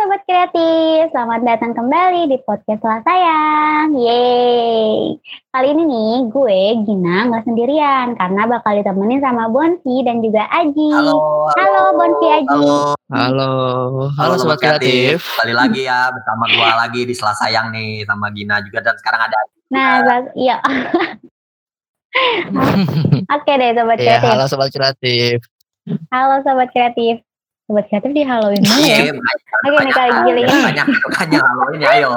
Sobat Kreatif, selamat datang kembali di podcast Lah Sayang. Yeay. Kali ini nih gue, Gina, nggak sendirian karena bakal ditemenin sama Bonfi dan juga Aji. Halo. Halo Bonfi Aji. Halo. Halo, halo sobat kreatif. Kembali lagi ya bersama gua lagi di Selasa Sayang nih sama Gina juga dan sekarang ada Nah, iya. Oke deh Sobat Iya, Kreatif. halo sobat kreatif. Halo Sobat Kreatif. Sobat Kreatif di Halloween mana ya? Iya, banyak- Oke nih kali banyak- gilingnya. banyak banyak ini ayo.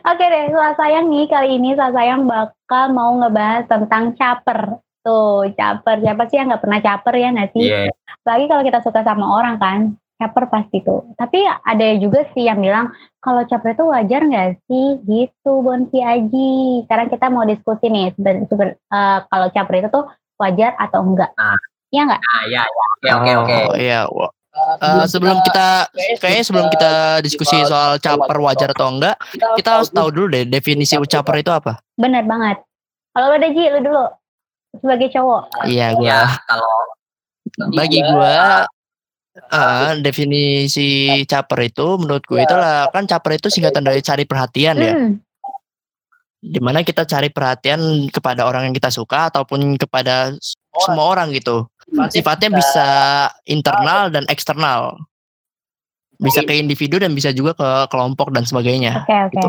Oke deh, Selasa Sayang nih kali ini Selasa Sayang bakal mau ngebahas tentang caper. Tuh, caper. Siapa sih yang nggak pernah caper ya nggak sih? Iya. Apalagi kalau kita suka sama orang kan, caper pasti tuh. Tapi ada juga sih yang bilang kalau caper itu wajar nggak sih? Gitu, Bonsi Aji. Sekarang kita mau diskusi nih, seben- seben- eh, kalau caper itu tuh wajar atau enggak? Ah. Iya nggak? Nah, iya iya. Oke oke oke. Oh, iya. Wah. Eh, sebelum kita kayaknya sebelum kita diskusi soal caper wajar atau enggak, kita harus tahu dulu deh definisi caper itu apa. Bener banget. Kalau lo Ji, lu dulu sebagai cowok. Iya, gua. Ya, kalau Bagi gua eh, definisi caper itu menurut gue itulah kan caper itu singkatan dari cari perhatian ya. Hmm, Di mana kita cari perhatian kepada orang yang kita suka ataupun kepada semua orang gitu. Sifatnya bisa internal dan eksternal. Bisa ke individu dan bisa juga ke kelompok dan sebagainya. Oke, oke. Gitu.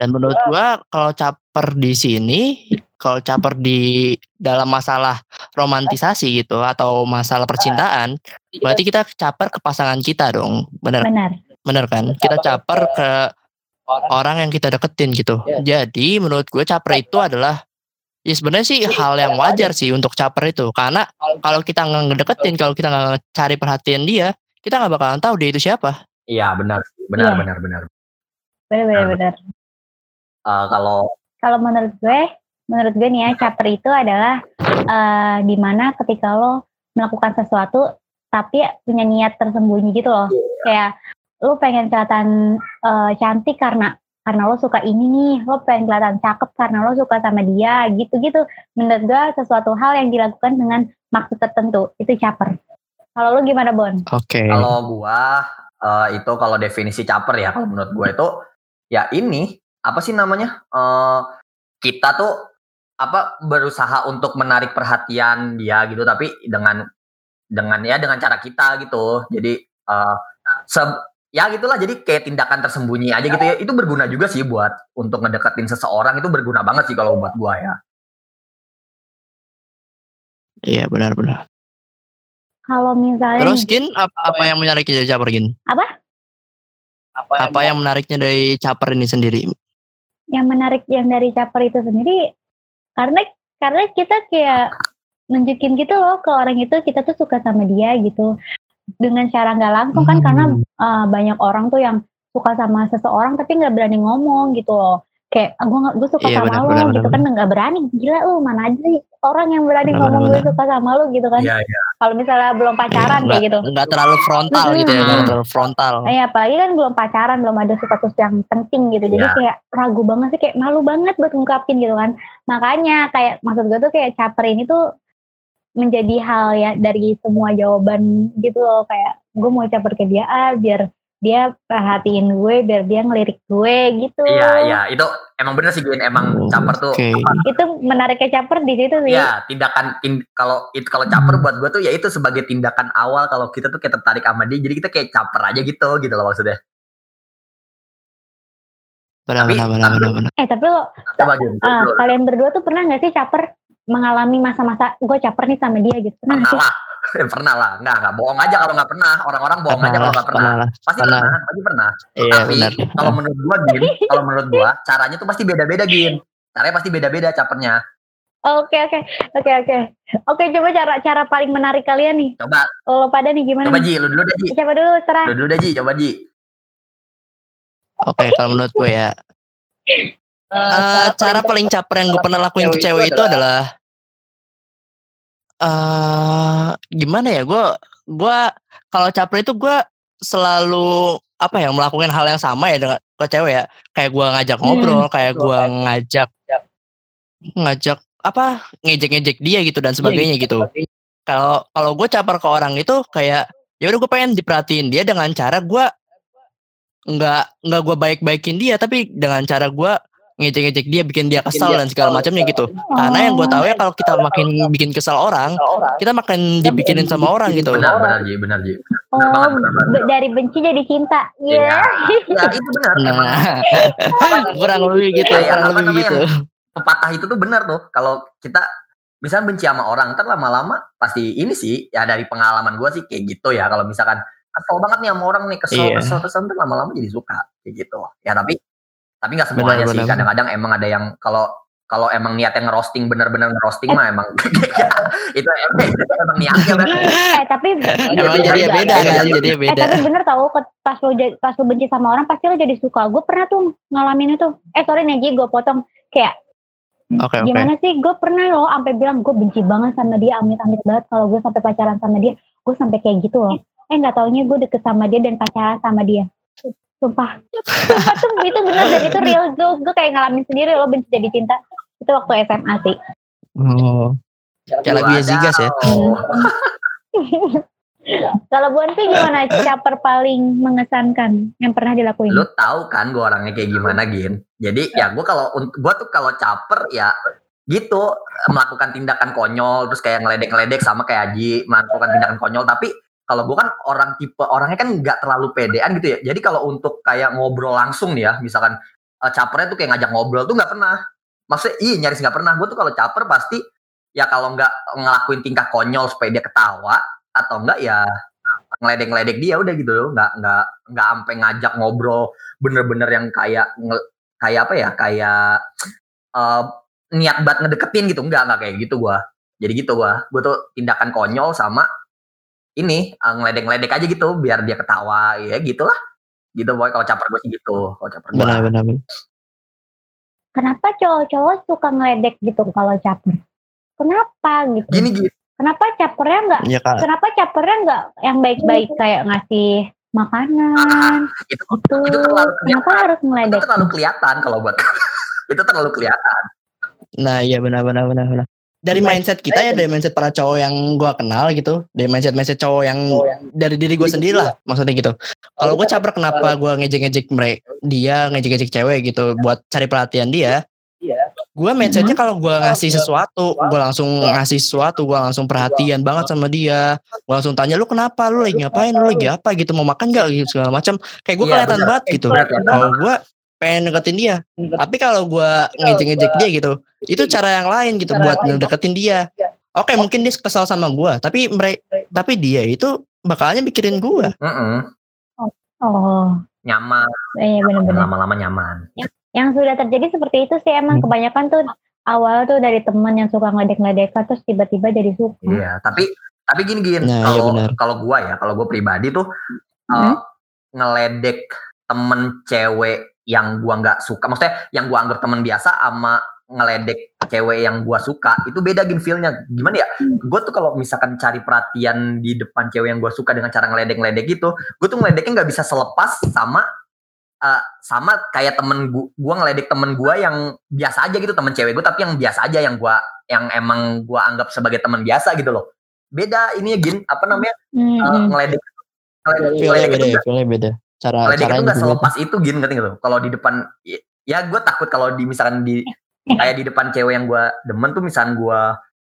Dan menurut gua kalau caper di sini, kalau caper di dalam masalah romantisasi gitu atau masalah percintaan, berarti kita caper ke pasangan kita dong. Bener, Benar. bener kan? Kita caper ke orang yang kita deketin gitu. Jadi menurut gue caper itu adalah ya sebenarnya sih hal yang wajar sih untuk caper itu karena kalau kita nggak ngedeketin kalau kita nggak cari perhatian dia kita nggak bakalan tahu dia itu siapa iya benar benar Iya. benar benar. Benar, benar, benar. Eh, kalau kalau menurut gue, menurut gue nih ya, caper itu adalah eh di mana ketika lo melakukan sesuatu tapi punya niat tersembunyi gitu loh. Kayak lo pengen kelihatan eh, cantik karena karena lo suka ini nih, lo pengen kelihatan cakep karena lo suka sama dia, gitu-gitu. Menurut gue sesuatu hal yang dilakukan dengan maksud tertentu, itu caper. Kalau lo gimana Bon? oke kalau gua eh, itu kalau definisi caper ya kalau menurut gua itu ya ini apa sih namanya? Eh kita tuh apa berusaha untuk menarik perhatian dia gitu tapi dengan dengan ya dengan cara kita gitu. Jadi eh se- ya gitulah jadi kayak tindakan tersembunyi aja gitu ya. Itu berguna juga sih buat untuk ngedeketin seseorang itu berguna banget sih kalau buat gua ya. iya benar-benar Kalau misalnya terus Gin apa, apa yang menariknya dari caper Gin Apa? apa yang menariknya dari caper ini sendiri yang menarik yang dari caper itu sendiri karena karena kita kayak nunjukin gitu loh ke orang itu kita tuh suka sama dia gitu dengan cara nggak langsung kan karena Hmm. uh, banyak orang tuh yang suka sama seseorang tapi nggak berani ngomong gitu loh kayak gue nggak gue suka Iya, sama lo gitu kan nggak berani gila lu mana aja sih orang yang berani Benar, ngomong benar, gue suka sama lo gitu kan Iya, iya. kalau misalnya belum pacaran kayak gitu nggak terlalu frontal gitu ya nggak Hmm. terlalu frontal Eh apalagi kan belum pacaran, belum ada status yang penting gitu. Jadi Iya. kayak ragu banget sih, kayak malu banget buat ngungkapin gitu kan. Makanya kayak maksud gue tuh kayak caper ini tuh menjadi hal ya dari semua jawaban gitu loh. Kayak gue mau caper ke dia ah, biar dia perhatiin gue, biar dia ngelirik gue gitu. Iya, iya, itu emang bener sih Gin, emang caper tuh Oke. Itu menariknya caper di situ sih. Ya, tindakan tin- kalau itu kalau caper buat gue tuh ya itu sebagai tindakan awal kalau kita tuh kayak tertarik sama dia. Jadi kita kayak caper aja gitu gitu loh maksudnya. benar Tapi- benar benar benar benar Eh tapi lo Coba Lu- kalian berdua tuh pernah gak sih caper mengalami masa-masa gue caper nih sama dia gitu? Pernah pernah lah. pernah lah. Enggak, enggak bohong aja kalau enggak pernah. Orang-orang bohong aja pernah kalau lah enggak pernah. pernah lah Pasti pernah. pernah, pasti pernah. iya Tapi benar kalau menurut gua Gin, kalau menurut gua caranya tuh pasti beda-beda Gin. Caranya pasti beda-beda capernya. Oke oke oke oke oke coba cara cara paling menarik kalian nih Coba kalau pada nih gimana? coba? Ji, lu dulu deh Ji. Siapa dulu serah? Lu dulu deh Ji, coba Ji. Oke, kalau menurut gue ya, eh, cara paling caper yang gue pernah lakuin ke cewek itu adalah, eh gimana ya? Gue, gue kalau caper itu gue selalu apa ya melakukan hal yang sama ya dengan ke cewek ya. Kayak gue ngajak Hmm. ngobrol, kayak gue ngajak ngajak apa ngejek-ngejek dia gitu dan sebagainya gitu. Kalau kalau gue caper ke orang itu kayak ya udah gue pengen diperhatiin dia dengan cara gue nggak nggak gue baik-baikin dia tapi dengan cara gue ngejek-ngejek dia bikin dia kesal dan segala macamnya gitu. Karena yang gue tahu ya kalau kita makin bikin kesal orang kita makin dibikinin sama orang gitu. benar benar Ji benar Ji. Oh, Benar benar dari benci jadi cinta. Iya. ya itu benar nah kurang lebih gitu Kayak kurang lebih gitu. Pepatah itu tuh benar tuh kalau kita misalnya benci sama orang ntar lama-lama pasti ini sih ya dari pengalaman gue sih kayak gitu ya kalau misalkan kesel banget nih sama orang nih kesel Iya. kesel kesel ntar lama-lama jadi suka kayak gitu. Ya tapi tapi nggak semuanya Benar, sih kadang-kadang emang ada yang kalau kalau emang niatnya ngerosting bener-bener ngerosting mah emang itu emang, emang niatnya berarti. Eh tapi emang Iya, jadi iya, beda iya, kan iya. jadi Eh beda tapi bener tau pas lo pas lo benci sama orang pasti lo jadi suka. Gue pernah tuh ngalamin itu. Eh sorry nih Ji, gue potong kayak oke oke gimana sih? Gue pernah loh sampai bilang gue benci banget sama dia, amit-amit banget kalau gue sampai pacaran sama dia. Gue sampai kayak gitu loh. Eh nggak taunya gue deket sama dia dan pacaran sama dia. Sumpah, sumpah tuh itu bener dan itu real. Gue gue kayak ngalamin sendiri lo benci jadi cinta. Itu waktu SMA sih. oh kayak lagu Zigas ya. Kalau Bu Anti gimana caper paling mengesankan yang pernah dilakuin? lu tahu kan gue orangnya kayak gimana gin jadi ya gue kalau gue tuh kalau caper ya gitu melakukan tindakan konyol terus kayak ngeledek-ngeledek sama kayak Aji melakukan tindakan konyol tapi kalau gue kan orang tipe orangnya kan nggak terlalu pedean gitu ya. Jadi kalau untuk kayak ngobrol langsung nih ya misalkan eh, capernya tuh kayak ngajak ngobrol tuh nggak pernah. Maksudnya iya nyaris nggak pernah. Gue tuh kalau caper pasti ya kalau nggak ngelakuin tingkah konyol supaya dia ketawa atau enggak ya ngeledek-ngeledek dia udah gitu loh. Nggak nggak nggak sampai ngajak ngobrol bener-bener yang kayak kayak apa ya kayak eh, niat banget ngedeketin gitu. Enggak enggak kayak gitu gua. Jadi gitu gua. Gua tuh tindakan konyol sama ini eh, ngeledek-ngeledek aja gitu biar dia ketawa ya gitulah gitu boy kalau caper gue sih gitu kalau caper gua benar benar benar. Kenapa cowok-cowok suka ngeledek gitu kalau caper? Kenapa gitu? gini gini Kenapa capernya nggak? ya kak Kenapa capernya nggak yang baik-baik kayak ngasih makanan itu gitu? itu terlalu Kenapa harus itu ngeledek? terlalu kelihatan kalau buat itu terlalu kelihatan Nah, iya benar benar benar benar. Dari mindset kita ya, dari mindset para cowok yang gua kenal gitu, dari mindset mindset cowok yang dari diri gue sendiri lah, maksudnya gitu. Kalau gue caper kenapa gue ngejek-ngejek mereka, dia ngejek-ngejek cewek gitu, buat cari perhatian dia. Gue mindsetnya kalau gue ngasih sesuatu, gue langsung ngasih sesuatu, gue langsung perhatian banget sama dia. Gue langsung tanya lu kenapa, lu lagi ngapain, lu lagi apa gitu, mau makan gak gitu segala macam. Kayak gue Iya, kelihatan banget gitu. Kalau gue pengen deketin dia, tapi kalau gue ngejek-ngejek dia gitu, itu cara yang lain gitu buat ngedeketin dia. Oke, mungkin dia kesal sama gua, tapi mereka tapi dia itu bakalnya mikirin gua. Mm-mm. Oh, nyaman iya benar-benar. lama-lama nyaman Yang sudah terjadi seperti itu sih emang Hmm. kebanyakan tuh awal tuh dari teman yang suka ngeledek-ngeledekan terus tiba-tiba jadi suka. Iya, tapi tapi gini gini, Nah, iya kalau benar. kalau gua ya, kalau gua pribadi tuh uh, Hmm? ngeledek temen cewek yang gua nggak suka, maksudnya yang gua anggap temen biasa sama ngeledek cewek yang gua suka itu beda gin feelnya. Gimana ya? Hmm. gue tuh kalau misalkan cari perhatian di depan cewek yang gua suka dengan cara ngeledek-ngeledek gitu gue tuh ngeledeknya nggak bisa selepas sama uh, sama kayak temen gua, gua ngeledek temen gua yang biasa aja gitu temen cewek gue tapi yang biasa aja yang gua yang emang gua anggap sebagai temen biasa gitu loh. Beda ini ya gin. Apa namanya? Hmm, uh, ngeledek ngeledek, Feelnya ngeledek beda, itu ya, feelnya beda. Cara ngeledek itu nggak beda. selepas itu gin ngerti nggak tuh? Kalau di depan ya gue takut kalau di misalkan di kayak di depan cewek yang gue demen tuh misalkan gue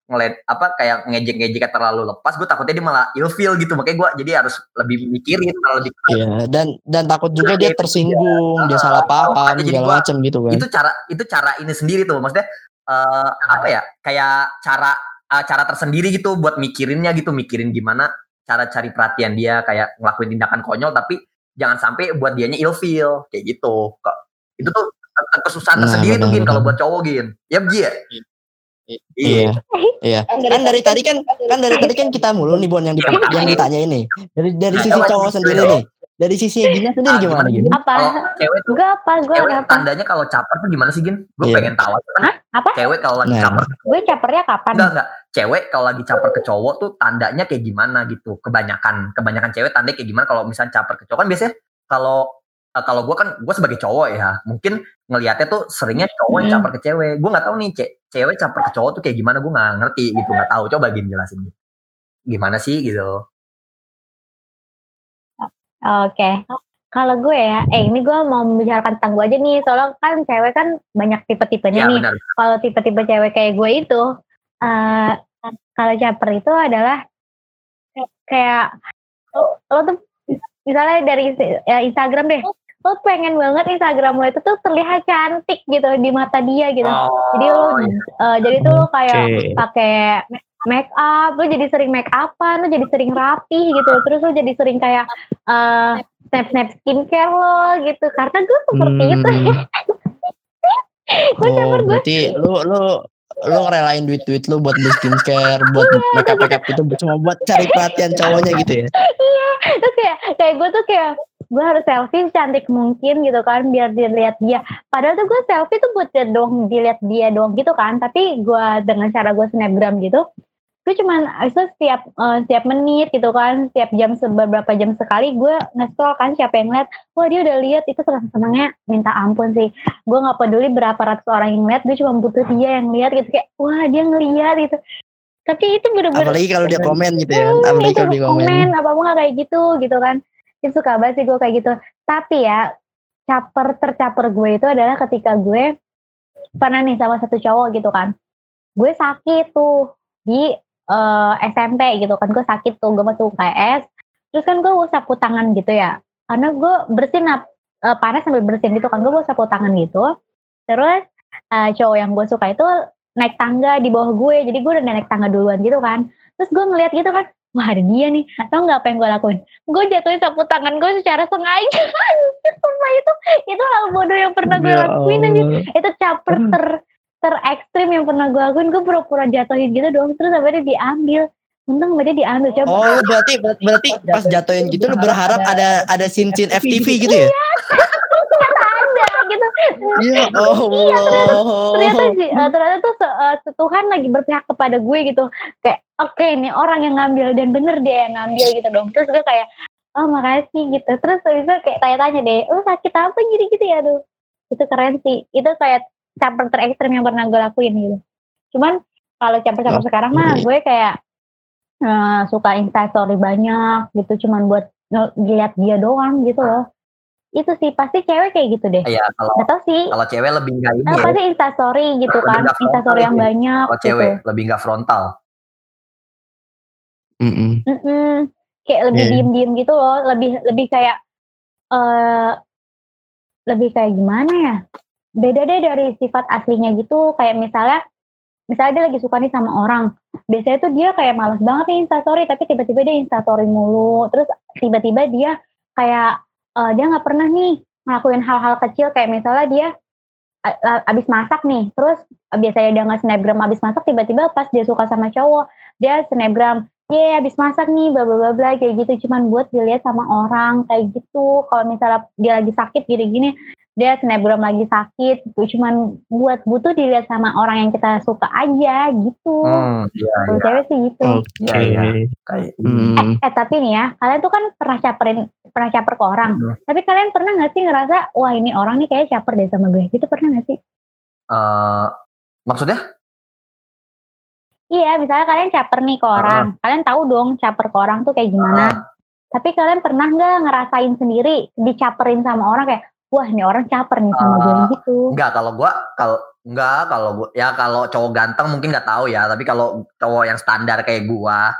ngeled apa kayak ngejek-ngejek terlalu lepas gue takutnya dia malah ilfeel gitu. Makanya gue jadi harus lebih mikirin kalau lebih Iya, dan dan takut juga dia Itu tersinggung, dia Ah, salah paham segala macam gitu kan. itu cara itu cara ini sendiri tuh. Maksudnya eh, apa ya kayak cara eh, cara tersendiri gitu buat mikirinnya gitu. Mikirin gimana cara cari perhatian dia kayak ngelakuin tindakan konyol tapi jangan sampai buat dianya ilfeel kayak gitu kok itu tuh ke- kesusahan Nah, tersendiri tuh benar, gin kalau buat cowok gin ya Ji ya Iya, iya. Kan dari tadi kan kan dari tadi kan kita mulu nih Bon yang di, yang ditanya ini. Dari dari sisi cowok sendiri nih. Dari sisi Gina sendiri Ah, gimana gimana? Gina? Apa? cewek tuh Gue apa? Gue cewek apa? tandanya kalau caper tuh gimana sih gin gue Iya. pengen tahu kan Apa? cewek kalau lagi Nah. caper Gue capernya kapan? enggak enggak cewek kalau lagi caper ke cowok tuh tandanya kayak gimana gitu kebanyakan kebanyakan cewek tandanya kayak gimana kalau misalnya caper ke cowok kan biasanya kalau kalau gue kan gue sebagai cowok ya mungkin ngelihatnya tuh seringnya cowok yang Hmm. caper ke cewek. Gue nggak tahu nih ce cewek caper ke cowok tuh kayak gimana gue nggak ngerti gitu nggak tahu. Coba gini jelasin gimana sih gitu. Oke. Kalau gue ya, eh ini gue mau membicarakan tentang gue aja nih, soalnya kan cewek kan banyak tipe-tipenya Ya nih. Kalau tipe-tipe cewek kayak gue itu, eh kalau caper itu adalah kayak lo, lo tuh misalnya dari ya, Instagram deh, lo pengen banget Instagram lo itu tuh terlihat cantik gitu di mata dia gitu. jadi lo, Oh, iya. eh, jadi tuh lo kayak Oke. pakai make up, lo jadi sering make upan, lo jadi sering rapi gitu, terus lo jadi sering kayak eh snap snap skincare lo gitu, karena gue seperti itu. Hmm. gue Oh, gue berarti lu lu lu ngerelain duit-duit lu buat beli skincare, buat makeup makeup itu cuma buat cari perhatian cowoknya gitu ya. terus kayak kayak gue tuh kayak gue harus selfie cantik mungkin gitu kan biar dilihat dia. Padahal tuh gue selfie tuh buat dia doang dilihat dia doang gitu kan. Tapi gue dengan cara gue snapgram gitu gue cuman itu setiap eh, setiap menit gitu kan setiap jam beberapa jam sekali gue nge-scroll kan siapa yang lihat wah dia udah lihat itu senang senangnya minta ampun sih. Gue nggak peduli berapa ratus orang yang lihat gue cuma butuh dia yang lihat gitu kayak wah dia ngelihat gitu. Tapi itu bener-bener Apalagi kalau dia komen gitu ya. Hmm, Apalagi itu kalau dia komen. komen apa apa nggak kayak gitu gitu kan itu suka banget sih gue kayak gitu. Tapi ya caper tercaper gue itu adalah ketika gue pernah nih sama satu cowok gitu kan. Gue sakit tuh di eh, SMP gitu kan. Gue sakit tuh gue masuk UKS terus kan gue sapu tangan gitu ya. Karena gue bersin ap- eh, panas sambil bersin gitu kan. Gue sapu tangan gitu. Terus eh, cowok yang gue suka itu naik tangga di bawah gue. Jadi gue udah naik tangga duluan gitu kan. Terus gue ngeliat gitu kan wah ada dia nih. Tau nggak apa yang gue lakuin. Gue jatuhin sapu tangan gue secara sengaja. Sumpah itu itu hal bodoh yang pernah gue Ya lakuin Allah. itu caper ter ter ekstrim yang pernah gue lakuin. Gue pura-pura jatuhin gitu dong terus sampai dia diambil? Untung dia diambil. Coba Oh, berarti ber- berarti pas jatuhin gitu lu berharap ada ada scene-scene FTV gitu ya? gitu Ya Allah. ternyata sih eh, ternyata tuh se- eh, Tuhan lagi berpihak kepada gue gitu. Kayak oke nih orang yang ngambil dan bener dia yang ngambil gitu dong. Terus gue kayak oh makasih gitu. Terus itu kayak tanya-tanya deh lu sakit apa gitu gitu ya? Aduh itu keren sih. Itu kayak caper terekstrim yang pernah gue lakuin gitu. Cuman kalau caper-caper sekarang mah gue kayak eh, suka instastory banyak gitu. Cuman buat nge- lihat dia doang gitu loh itu sih pasti cewek kayak gitu deh Iya, kalau Gak tau sih kalau cewek lebih nggak ini Nah, ya. pasti instastory gitu kan, instastory yang gitu. banyak Kalau gitu. cewek lebih nggak frontal. Mm-mm. Mm-mm. Kayak lebih Iya. diem-diem gitu loh, lebih lebih kayak eh lebih kayak gimana ya? Beda deh dari sifat aslinya gitu, kayak misalnya misalnya dia lagi suka nih sama orang. Biasanya tuh dia kayak males banget nih instastory, tapi tiba-tiba dia instastory mulu. Terus tiba-tiba dia kayak eh, dia nggak pernah nih ngelakuin hal-hal kecil kayak misalnya dia abis masak nih, terus biasanya dia nggak snapgram abis masak, tiba-tiba pas dia suka sama cowok, dia snapgram, ye abis masak nih, bla bla bla kayak gitu, cuman buat dilihat sama orang kayak gitu. Kalau misalnya dia lagi sakit gini-gini, dia snapgram lagi sakit, gitu. cuman buat butuh dilihat sama orang yang kita suka aja gitu. Hmm, iya, iya. cewek sih gitu. Oke. Iya, iya. Kayak Hmm. Eh tapi nih ya, kalian tuh kan pernah caperin, pernah caper ke orang. Hmm. Tapi kalian pernah gak sih ngerasa, wah ini orang nih kayak caper deh sama gue? Gitu pernah gak sih? eh, maksudnya? Iya, misalnya kalian caper nih ke orang. Kalian tahu dong caper ke orang tuh kayak gimana. Ah, Tapi kalian pernah nggak ngerasain sendiri dicaperin sama orang kayak, wah ini orang caper nih sama gue Ah, gitu. Enggak, kalau gua kalau enggak kalau gua ya kalau cowok ganteng mungkin nggak tahu ya, tapi kalau cowok yang standar kayak gua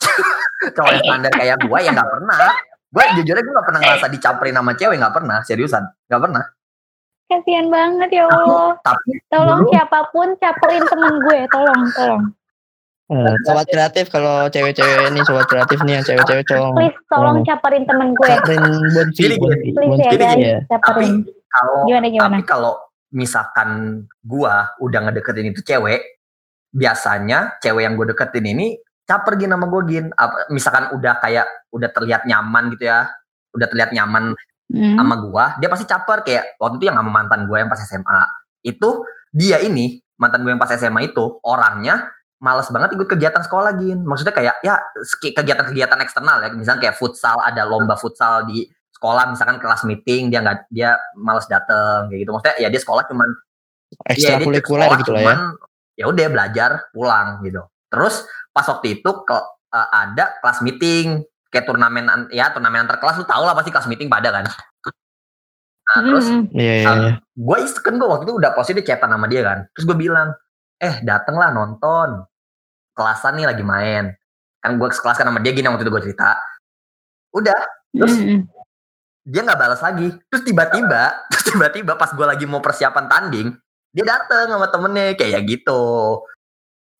cowok yang standar kayak gua ya nggak pernah. Gue jujur aja gue gak pernah ngerasa dicaperin sama cewek nggak pernah, seriusan nggak pernah. Kasian banget ya Allah. Tapi Tolong dulu- siapa pun caperin temen gue, tolong, tolong. Eh, sobat kreatif kalau cewek-cewek ini sobat kreatif nih yang cewek-cewek tolong Please tolong caperin temen gue. caperin Bonfi, Gini, gini. Bonfi, Please ya Bonfi ya. caperin. kalau Gimana gimana? tapi kalau misalkan gua udah ngedeketin itu cewek, biasanya cewek yang gue deketin ini caper gin sama gue gin. Apa, misalkan udah kayak udah terlihat nyaman gitu ya, udah terlihat nyaman Hmm. sama gua, dia pasti caper kayak waktu itu yang sama mantan gue yang pas SMA. Itu dia ini mantan gue yang pas SMA itu orangnya males banget ikut kegiatan sekolah gin. Maksudnya kayak ya kegiatan-kegiatan eksternal ya, misalnya kayak futsal ada lomba futsal di sekolah misalkan kelas meeting dia nggak dia males dateng kayak gitu. Maksudnya ya dia sekolah cuman Iya, dia ekstrakurikuler sekolah gitu lah ya cuman ya udah belajar pulang gitu. Terus pas waktu itu ke, eh, ada kelas meeting kayak turnamen ya turnamen antar kelas lu tau lah pasti kelas meeting pada kan nah terus. Iya iya iya. gue kan gue waktu itu udah positif chatan sama dia kan terus gue bilang eh dateng lah nonton kelasan nih lagi main. Kan gue sekelas kan sama dia gini waktu itu gue cerita. Udah terus Mm-mm. dia nggak balas lagi. Terus tiba-tiba terus tiba-tiba pas gue lagi mau persiapan tanding dia dateng sama temennya kayak gitu.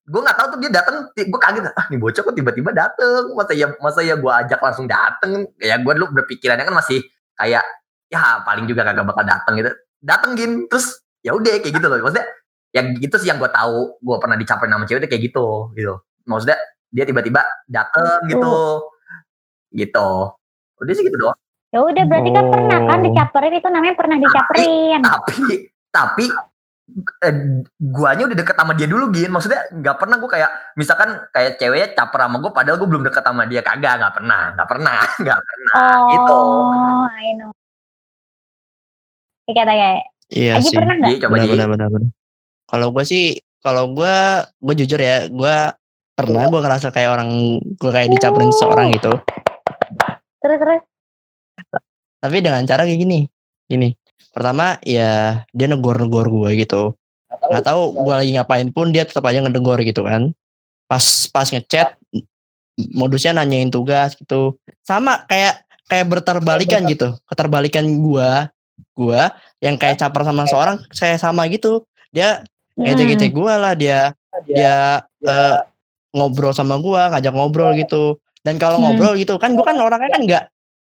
Gue nggak tahu tuh dia dateng gue kaget ah nih bocah kok tiba-tiba dateng? Masa ya masa ya gue ajak langsung dateng? Kayak gue dulu berpikirannya kan masih kayak ya paling juga kagak bakal dateng gitu. Dateng gin terus ya udah kayak gitu loh. Maksudnya ya gitu sih yang gue tahu gue pernah dicapain sama cewek udah kayak gitu gitu maksudnya dia tiba-tiba dateng gitu gitu udah sih gitu doang Ya udah berarti kan pernah kan Oh. dicaperin itu namanya pernah dicaperin. tapi tapi eh, guanya udah deket sama dia dulu gin maksudnya nggak pernah gue kayak misalkan kayak ceweknya caper sama gue padahal gue belum deket sama dia kagak nggak pernah nggak pernah nggak pernah Oh, gitu I know. Kayak kata kayak, Iya Aji sih. pernah nggak? Ji, coba Benar benar benar benar. Kalau gue sih kalau gue gue jujur ya gue pernah gue ngerasa kayak orang gue kayak dicaperin seseorang gitu. Terus terus. Tapi dengan cara kayak gini. Gini. Pertama ya dia negor-negor gue gitu. Nggak tahu gue lagi ngapain pun dia tetap aja ngedegor gitu kan. Pas pas ngechat modusnya nanyain tugas gitu. Sama kayak kayak berterbalikan gitu. Keterbalikan gua gua yang kayak caper sama seorang saya sama gitu. Dia Hmm. ngecek-ngecek gua lah dia dia eh, ngobrol sama gua ngajak ngobrol gitu dan kalau Hmm. ngobrol gitu kan gua kan orangnya kan nggak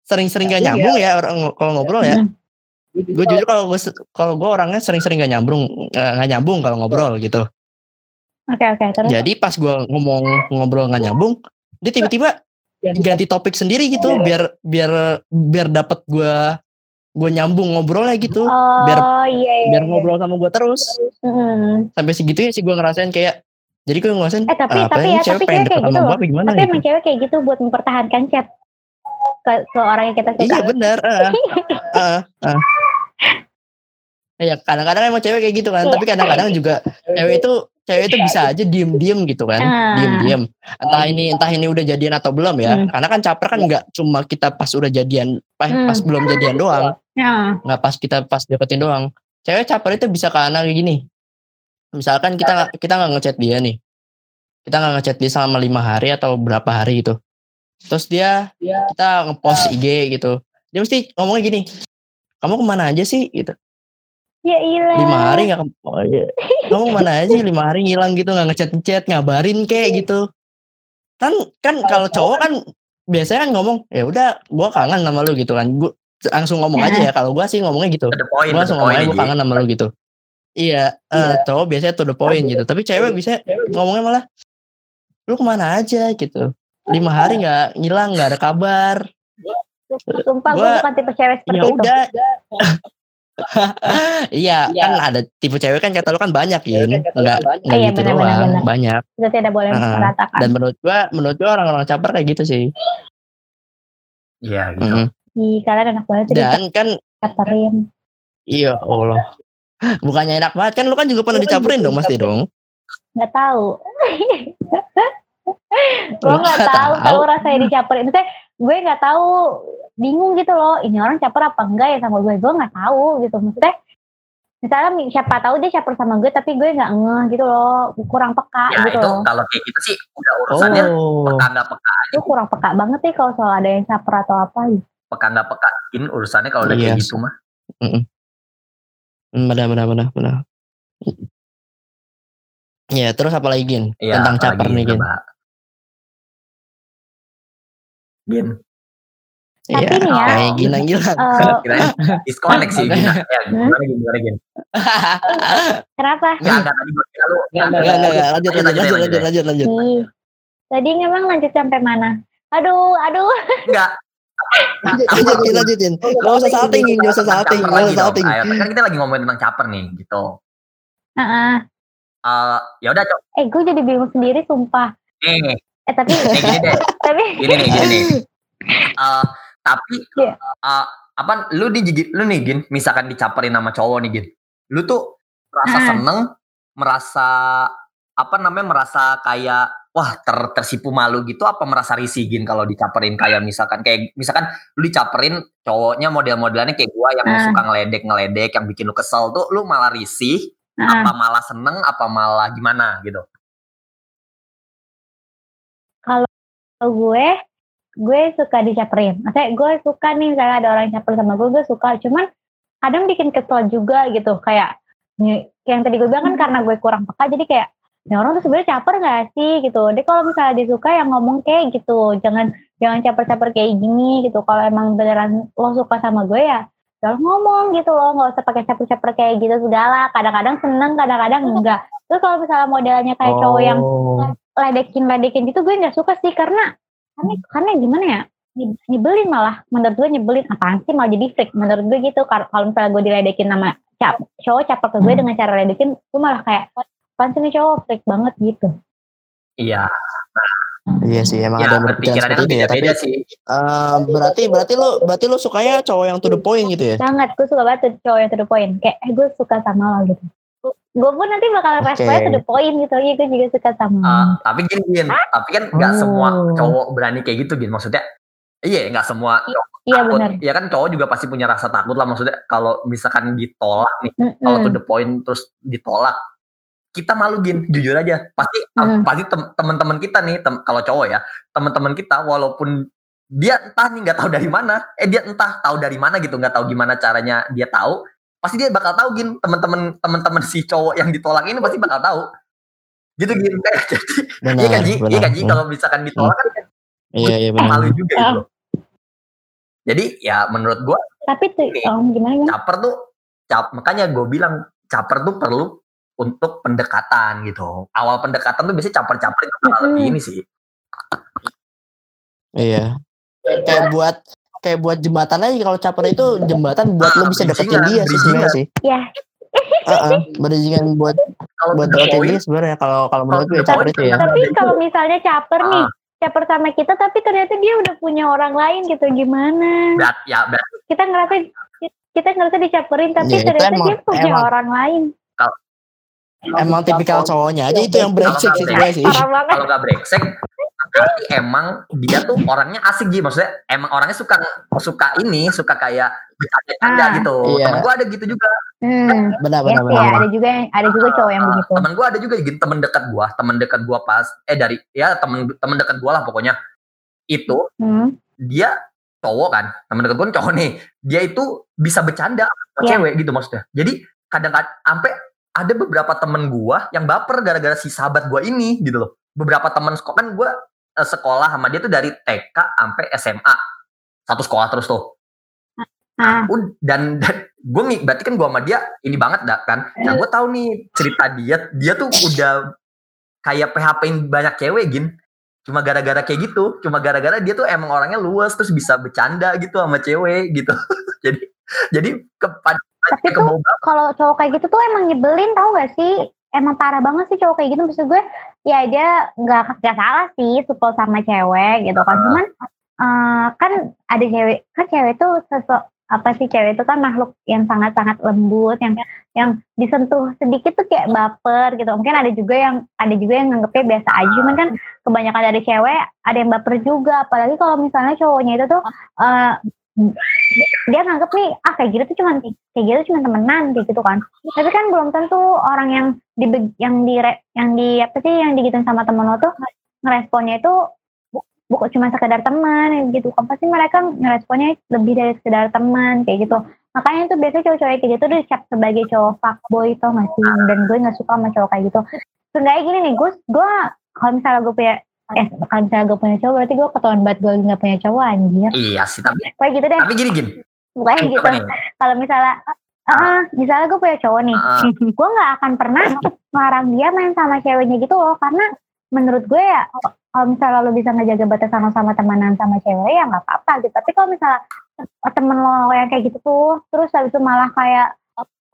sering-sering gak nyambung ya orang kalau ngobrol ya Hmm. gue jujur kalau gue kalau gue orangnya sering-sering gak nyambung eh, nggak nyambung kalau ngobrol gitu Oke oke terus. jadi pas gua ngomong ngobrol nggak nyambung dia tiba-tiba ganti topik sendiri gitu biar biar biar dapat gua gue nyambung ngobrolnya gitu oh biar- iya iya. biar iya. ngobrol sama gue terus Hmm. sampai segitunya sih gue ngerasain kayak jadi gue ngerasain Eh tapi apa tapi ya cewek tapi pengen cewek kayak gitu gimana Tapi gitu emang cewek kayak gitu buat mempertahankan chat ke, ke orang yang kita suka. iya benar eh, eh, eh. Iya kadang-kadang emang cewek kayak gitu kan Iya. tapi kadang-kadang juga cewek itu cewek itu bisa aja diem-diem gitu kan Ah. diem-diem. Entah ini entah ini udah jadian atau belum ya. Hmm. karena kan caper kan nggak cuma kita pas udah jadian pas, Hmm. pas belum jadian doang. Nah, nggak pas kita pas deketin doang. Cewek caper itu bisa karena kayak gini. Misalkan kita kita nggak ngechat dia nih. Kita nggak ngechat dia selama lima hari atau berapa hari gitu. Terus dia kita ngepost IG gitu. Dia mesti ngomongnya gini kamu ke mana aja sih? gitu ya ilah. lima hari nggak oh, iya. kamu ke mana aja sih lima hari ngilang gitu nggak ngechat ngechat ngabarin kayak gitu. Kan kan kalau cowok kan biasanya kan ngomong ya udah gua kangen sama lu gitu kan. Gua langsung ngomong aja ya. Kalau gua sih ngomongnya gitu. Gue the langsung ngomong point aja gue Ji. kangen sama lu gitu. Iya eh, cowok biasanya to the point gitu. Tapi cewek bisa ngomongnya malah lu ke mana aja? gitu. Lima hari nggak ngilang nggak ada kabar. Sumpah gue Gua- bukan tipe cewek seperti ya itu. udah iya kan ada tipe cewek kan kata lu kan banyak ya nggak nggak Iya, gitu benar, benar, doang benar. banyak Kita tidak boleh Ah, meratakan. dan menurut gua menurut gua orang-orang caper kayak gitu sih iya gitu Mm. Ih, kalian enak banget dan kan dicaperin. iya Allah bukannya enak banget kan lu kan juga pernah dicaperin dong pasti dong Nggak tahu. gue nggak tahu tahu? tahu rasanya dicaperin. Maksudnya gue nggak tahu bingung gitu loh. Ini orang caper apa enggak ya sama gue? Gue nggak tahu gitu. Maksudnya misalnya siapa tahu dia caper sama gue tapi gue nggak ngeh gitu loh kurang peka ya gitu itu loh kalau kayak gitu sih udah urusannya oh peka nggak peka gue kurang peka banget nih kalau soal ada yang caper atau apa gitu. peka nggak peka ini urusannya kalau udah kayak Iya gitu mah Hmm, benar benar benar benar ya terus apa lagi Gin Iya, tentang apalagi caper nih Gin coba. Gin Tapi Iya, nih ya, kayak Gilang Gilang Eh, disconnect sih. Gina ya gimana gimana Gin kenapa Enggak, enggak tadi gue kira lu Enggak, enggak, enggak. Lanjut, Lanjut, lanjut, lanjut, lanjut, lanjut, tadi memang lanjut sampai mana aduh aduh Enggak. Lanjut, lanjutin, lanjutin. Gak usah salting, gak usah salting, Caper gak lagi usah salting. Kan kita lagi ngomongin tentang caper nih, gitu. Heeh. Eh, ya udah, Cok. eh gue jadi bingung sendiri sumpah Nih, eh tapi gini deh. tapi Gini nih, gini nih. Eh, tapi Iya. eh, apa lu di lu nih Gin, misalkan dicaperin sama cowok nih Gin. Lu tuh merasa seneng, merasa apa namanya merasa kayak wah ter, tersipu malu gitu apa merasa risih gin kalau dicaperin kayak misalkan kayak misalkan lu dicaperin cowoknya model-modelannya kayak gua yang Ah. suka ngeledek-ngeledek yang bikin lu kesel tuh lu malah risih Nah, apa malah seneng apa malah gimana gitu. Kalau gue gue suka dicaperin. Maksudnya gue suka nih misalnya ada orang caper sama gue gue suka. Cuman kadang bikin kesel juga gitu. Kayak yang tadi gue bilang kan karena gue kurang peka jadi kayak ini orang tuh sebenarnya caper gak sih? Gitu. Dia kalau misalnya dia suka yang ngomong kayak gitu. Jangan jangan caper-caper kayak gini gitu. Kalau emang beneran lo suka sama gue ya ya lo ngomong gitu loh. Nggak usah pakai caper-caper kayak gitu. Segala. Kadang-kadang seneng kadang-kadang enggak. Terus kalau misalnya modelnya kayak cowok yang Oh. ledekin ledekin gitu gue nggak suka sih karena karena karena gimana ya Nye- nyebelin malah menurut gue nyebelin apaan sih malah jadi freak menurut gue gitu kalau misalnya gue diledekin sama cap cowok caper ke gue Hmm. dengan cara ledekin gue malah kayak apaan sih nih cowok freak banget gitu Iya, Iya sih, emang ya ada yang berpikiran seperti itu ya. Tapi sih. eh, berarti berarti lu berarti lu sukanya cowok yang to the point gitu ya? banget gue suka banget cowok yang to the point kayak eh gue suka sama lo gitu gue pun nanti bakal Oke. responnya to the point gitu iya gue juga suka sama Ah, tapi gini, gin, tapi kan nggak Oh. semua cowok berani kayak gitu gin. Maksudnya, iya nggak semua cowok iya takut. benar Ya kan cowok juga pasti punya rasa takut lah. Maksudnya kalau misalkan ditolak nih, kalau to the point terus ditolak, kita malu gin. Jujur aja, pasti Hmm. pasti tem- teman-teman kita nih, tem- kalau cowok ya, teman-teman kita walaupun dia entah nih nggak tahu dari mana, eh dia entah tahu dari mana gitu, nggak tahu gimana caranya dia tahu, pasti dia bakal tahu gin. Teman-teman teman-teman si cowok yang ditolak ini pasti bakal tahu. Gitu gin. Jadi Benar, Iya kan Ji, iya kan Ji, Hmm. kalau misalkan ditolak kan Iya, iya benar. malu juga gitu. loh. Jadi ya menurut gua tapi tuh Oke. oh, gimana caper tuh cap makanya gue bilang caper tuh perlu untuk pendekatan gitu. Awal pendekatan tuh biasanya caper-caper itu malah Mm-mm. lebih ini sih. Iya. Kayak buat kayak buat jembatan aja kalau caper itu jembatan buat Ah, lu bisa deketin dia sih sebenarnya sih. ya Heeh, bridgingan buat Kalau buat the deketin dia sebenarnya kalau kalau menurut gue caper itu ya. tapi kalau misalnya caper nih ah, caper sama kita tapi ternyata dia udah punya orang lain gitu gimana berat ya berat. kita ngerasa kita ngerasa dicaperin tapi Ya, ternyata emang- dia punya emang- orang lain Emang tipikal cowoknya aja itu yang brengsek sih sebenarnya sih. Kalau gak brengsek, berarti emang dia tuh orangnya asik gitu. Maksudnya emang orangnya suka suka ini, suka kayak bercanda-canda Ah. gitu. Iya. Temen gue ada gitu juga. hmm. Benar ya benar sih benar. ada juga yang ada juga cowok yang Ah, begitu temen gue ada juga gitu temen dekat gue temen dekat gue pas eh dari ya temen temen dekat gue lah pokoknya itu hmm. dia cowok kan temen dekat gue cowok nih dia itu bisa bercanda sama Iya. cewek gitu maksudnya jadi kadang-kadang sampai ada beberapa temen gue yang baper gara-gara si sahabat gue ini gitu loh beberapa temen sekolah kan gue eh, sekolah sama dia tuh dari TK sampai SMA satu sekolah terus tuh. Ah. Un- dan, dan gue nih berarti kan gue sama dia ini banget dah kan? Nah gue tahu nih cerita dia dia tuh udah kayak PHP-in banyak cewek gin. Cuma gara-gara kayak gitu cuma gara-gara dia tuh emang orangnya luas terus bisa bercanda gitu sama cewek gitu. Jadi jadi kepada tapi tuh kalau cowok kayak gitu tuh emang nyebelin tau gak sih emang parah banget sih cowok kayak gitu. Maksud gue ya dia nggak nggak salah sih suka sama cewek gitu kan. Cuman eh, kan ada cewek kan cewek tuh sosok apa sih cewek itu kan makhluk yang sangat-sangat lembut yang yang disentuh sedikit tuh kayak baper gitu. Mungkin ada juga yang ada juga yang nganggepnya biasa aja. Cuman kan kebanyakan dari cewek ada yang baper juga. Apalagi kalau misalnya cowoknya itu tuh eh, dia nganggep nih ah kayak gitu tuh cuman kayak gitu cuma temenan gitu kan. Tapi kan belum tentu orang yang di yang di yang di apa sih yang digituin sama temen lo tuh ngeresponnya itu bu- bukan cuma sekedar teman gitu kan. Pasti mereka ngeresponnya lebih dari sekedar teman kayak gitu. Makanya tuh biasanya cowok-cowok kayak gitu dicap sebagai cowok fuckboy tau gak sih? Dan gue gak suka sama cowok kayak gitu. Seenggaknya gini nih gue gue kalau misalnya gue punya eh kalau misalnya gue punya cowok berarti gue ketahuan banget gue gak punya cowok anjir. Iya sih tapi kayak gitu deh. tapi gini gini pokoknya gitu. kalau misalnya ah misalnya gue punya cowok nih Ah. gue nggak akan pernah ngelarang dia main sama ceweknya gitu loh karena menurut gue ya kalau misalnya lo bisa ngejaga batasan lo sama temenan sama cewek ya nggak apa-apa gitu. Tapi kalau misalnya temen lo yang kayak gitu tuh terus habis itu malah kayak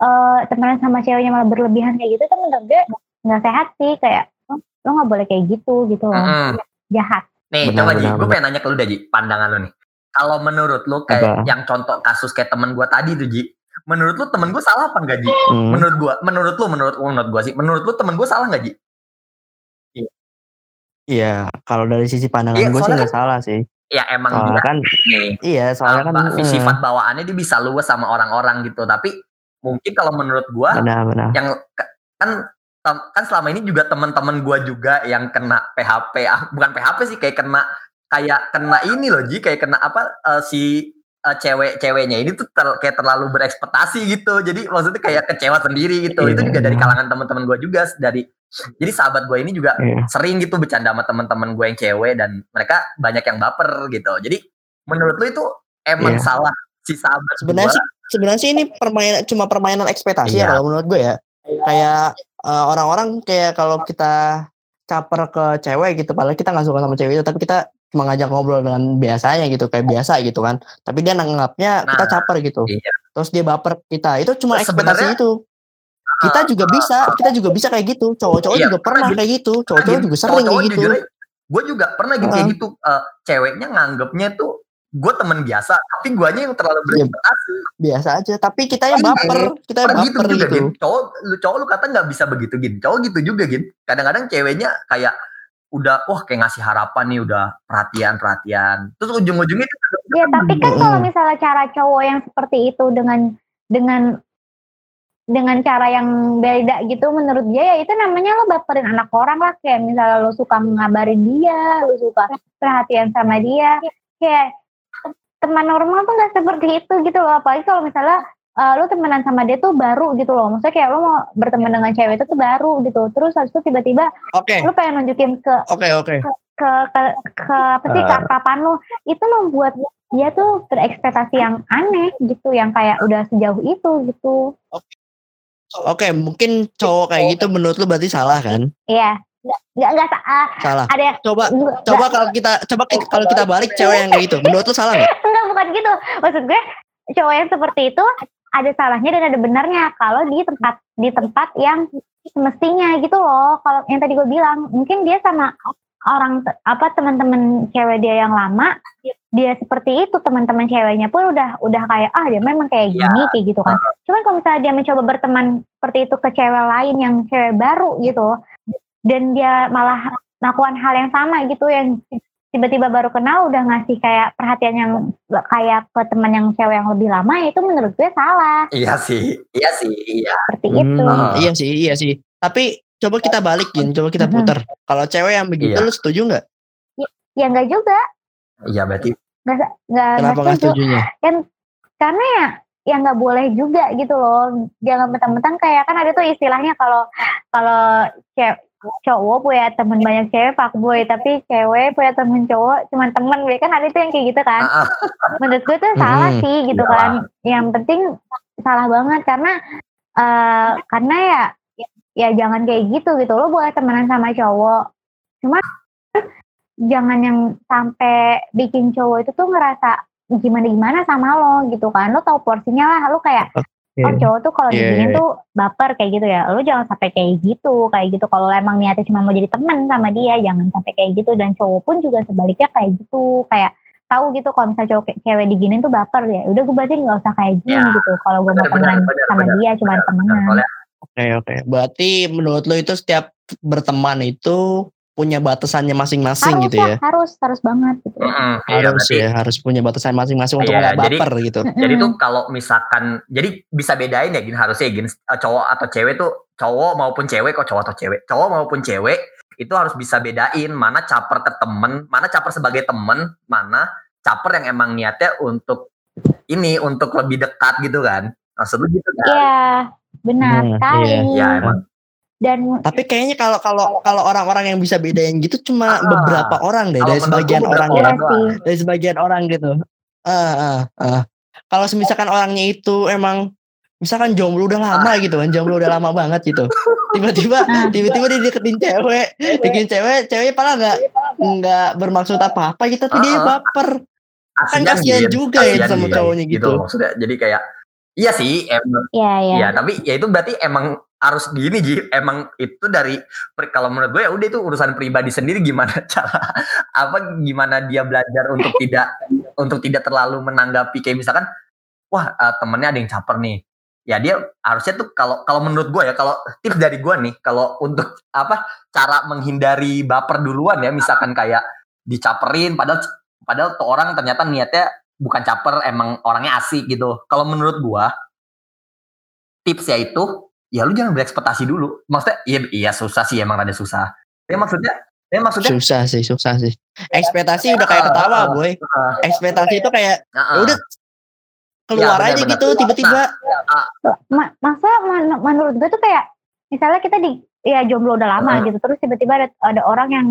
eh temenan sama ceweknya malah berlebihan kayak gitu tuh menurut gue nggak sehat sih kayak lo nggak boleh kayak gitu gitu loh Mm-mm. jahat Nih, Benar, coba Ji, gue pengen nanya ke lu Ji, pandangan lu nih. Kalau menurut lu kayak Apa? yang contoh kasus kayak temen gue tadi tuh Ji, menurut lu temen gue salah apa enggak Ji? Hmm. Menurut gue, menurut lu, menurut menurut gue sih, menurut lu temen gue salah enggak Ji? Iya, kalau dari sisi pandangan Iya, gue sih nggak salah sih. ya emang Soalnya juga kan, nih iya soalnya kan, eh, sifat bawaannya dia bisa luas sama orang-orang gitu tapi mungkin kalau menurut gua benar-benar. yang kan kan selama ini juga teman-teman gua juga yang kena PHP ah, bukan PHP sih kayak kena kayak kena ini loh Ji kayak kena apa eh, si eh, cewek-ceweknya ini tuh ter- kayak terlalu berekspektasi gitu jadi maksudnya kayak kecewa sendiri gitu itu Iya. juga dari kalangan teman-teman gua juga dari jadi sahabat gue ini juga Iya. sering gitu bercanda sama teman-teman gue yang cewek dan mereka banyak yang baper gitu jadi menurut lu itu emang Iya. salah si sahabat Sebenarnya sih, sebenarnya sih ini permainan cuma permainan ekspektasi Iya. ya kalau menurut gue ya. Kayak eh, orang-orang kayak kalau kita caper ke cewek gitu, padahal kita nggak suka sama cewek itu, tapi kita cuma ngajak ngobrol dengan biasanya gitu, kayak biasa gitu kan. Tapi dia nanggapnya kita Nah, caper gitu. iya. Terus dia baper kita. Itu cuma ekspektasi Sebenarnya- itu. Kita juga bisa, kita juga bisa kayak gitu. Cowok-cowok Iya, juga pernah kayak gitu. Cowok-cowok juga sering kayak gitu. gue juga pernah gitu kayak Heeh. gitu eh, ceweknya nganggapnya tuh gue temen biasa tapi guanya yang terlalu Iya. berekspektasi Biasa aja, tapi kita yang baper, kita yang gitu baper juga gitu. gin. Cowok lu cowok lu kata nggak bisa begitu gin. Cowok gitu juga gin. Kadang-kadang ceweknya kayak udah wah kayak ngasih harapan nih udah perhatian perhatian terus ujung-ujungnya itu Ya tapi kan kalau misalnya cara cowok yang seperti itu dengan dengan dengan cara yang beda gitu menurut dia ya itu namanya lo baperin anak orang lah. Kayak misalnya lo suka ngabarin dia, lo suka perhatian sama dia, kayak teman normal tuh nggak seperti itu gitu loh. Apalagi kalau misalnya eh, lo temenan sama dia tuh baru gitu loh. Maksudnya kayak lo mau berteman dengan cewek itu tuh baru gitu. Terus habis itu tiba-tiba Oke, lo pengen nunjukin ke oke, oke. ke ke, ke apa sih ke papan lu. Itu membuat dia tuh berekspektasi yang aneh gitu yang kayak udah sejauh itu gitu. Oke, mungkin cowok kayak gitu menurut lu berarti salah kan? iya nggak nggak sa- ah, Salah. ada yang Coba nggak- coba kalau kita coba kalau kita balik cewek yang kayak gitu, menurut lu salah nggak? enggak bukan gitu maksud gue cowok yang seperti itu ada salahnya dan ada benarnya kalau di tempat di tempat yang semestinya gitu loh kalau yang tadi gue bilang mungkin dia sama orang te- apa teman-teman cewek dia yang lama dia seperti itu teman-teman ceweknya pun udah udah kayak ah dia memang kayak Iya. gini kayak gitu kan cuman kalau misalnya dia mencoba berteman seperti itu ke cewek lain yang cewek baru gitu dan dia malah melakukan hal yang sama gitu yang tiba-tiba baru kenal udah ngasih kayak perhatian yang kayak ke teman yang cewek yang lebih lama ya itu menurut gue salah iya sih iya sih iya seperti itu Hmm, iya sih, iya sih. Tapi coba kita balikin, coba kita putar. Kalau cewek yang begitu Iya. lu setuju nggak? ya enggak juga iya berarti nggak nggak Kenapa nggak setuju setujunya? karena ya ya nggak boleh juga gitu loh jangan mentang-mentang kayak kan ada tuh istilahnya kalau kalau cewek cowok punya temen banyak cewek fuckboy tapi cewek punya temen cowok cuman temen gue kan? Ada tuh yang kayak gitu kan? Ah, ah. menurut gue tuh salah Mm-mm. sih gitu Iya. kan? Yang penting salah banget karena eh karena ya ya jangan kayak gitu gitu. Lo boleh temenan sama cowok cuma jangan yang sampai bikin cowok itu tuh ngerasa gimana gimana sama lo gitu kan? Lo tau porsinya lah lo kayak oh cowok tuh kalau Iya, diginiin iya. tuh baper kayak gitu ya. Lo jangan sampai kayak gitu kayak gitu. Kalau emang niatnya cuma mau jadi teman sama dia jangan sampai kayak gitu. Dan cowok pun juga sebaliknya kayak gitu. Kayak tahu gitu kalau misalnya cowok cewek diginiin tuh baper ya. Udah gue berarti nggak usah kayak gini Ya, gitu. Kalau gue mau temenan sama benar. dia cuma temenan. Oke, oke. Berarti menurut lu itu setiap berteman itu punya batasannya masing-masing harus gitu ya ya? harus harus banget gitu mm-mm, iya, Harus berarti- ya, harus punya batasan masing-masing untuk Iya, nggak jadi- baper gitu. Jadi tuh kalau misalkan jadi bisa bedain ya gini harusnya gini eh, cowok atau cewek tuh cowok maupun cewek kok cowok atau cewek cowok maupun cewek itu harus bisa bedain mana caper ke temen mana caper sebagai temen mana caper yang emang niatnya untuk ini untuk lebih dekat gitu kan. Maksud lu gitu kan? Iya benar Hmm, sekali. Iya. ya emang dan Tapi kayaknya kalau kalau kalau orang-orang yang bisa bedain gitu cuma Ah. beberapa orang deh dari sebagian orang ya. sih Dari sebagian orang gitu. Ah, ah, ah. Kalau misalkan orangnya itu emang misalkan jomblo udah lama gitu kan, jomblo udah lama banget gitu. Tiba-tiba tiba-tiba dia deketin cewek, deketin cewek, ceweknya padahal nggak nggak bermaksud apa-apa gitu, tapi dia baper. Kan Kasian, kasihan juga ya sama cowoknya gitu. maksudnya jadi kayak iya sih emang Iya iya Ya, tapi ya itu berarti emang harus gini Ji. Emang itu dari kalau menurut gue ya udah itu urusan pribadi sendiri gimana cara apa gimana dia belajar untuk tidak untuk tidak terlalu menanggapi kayak misalkan wah eh, temennya ada yang caper nih. ya dia harusnya tuh kalau kalau menurut gue ya kalau tips dari gue nih kalau untuk apa cara menghindari baper duluan ya misalkan kayak dicaperin padahal padahal tuh orang ternyata niatnya bukan caper emang orangnya asik gitu kalau menurut gue tipsnya itu ya lu jangan berekspektasi dulu. Maksudnya iya iya susah sih emang ada susah. Ya maksudnya ya maksudnya susah sih susah sih. Ekspektasi udah kayak ketawa boy. Uh, ekspektasi itu kayak uh, ya udah keluar benar, aja gitu tiba-tiba. Ma- masa men- menurut gue tuh kayak misalnya kita di ya jomblo udah lama Hmm. gitu terus tiba-tiba ada, ada orang yang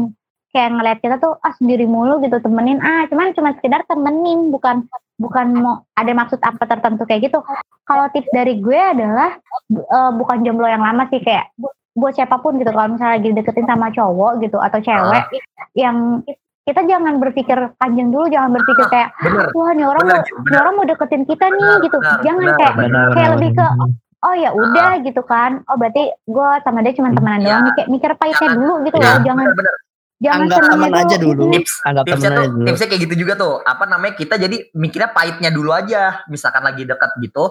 kayak ngeliat kita tuh ah sendiri mulu gitu temenin. Ah cuman cuma sekedar temenin bukan bukan mau ada maksud apa tertentu kayak gitu. Kalau tips dari gue adalah eh, bukan jomblo yang lama sih kayak bu- buat siapa pun gitu. Kalau misalnya lagi deketin sama cowok gitu atau cewek yang kita jangan berpikir panjang dulu jangan berpikir kayak bener. Wah nih orang bener nih bener. orang mau deketin kita nih Benar, gitu. benar, jangan benar, kayak benar. kayak lebih ke oh ya udah gitu kan. Oh berarti gue sama dia cuma temenan Iya. doang nih kayak mikir pahitnya Jangan. dulu gitu Iya, loh jangan bener, bener. Jangan Anggap teman aja dulu. Tips anggap tipsnya tuh aja dulu. tipsnya kayak gitu juga tuh. Apa namanya kita jadi mikirnya pahitnya dulu aja. Misalkan lagi dekat gitu.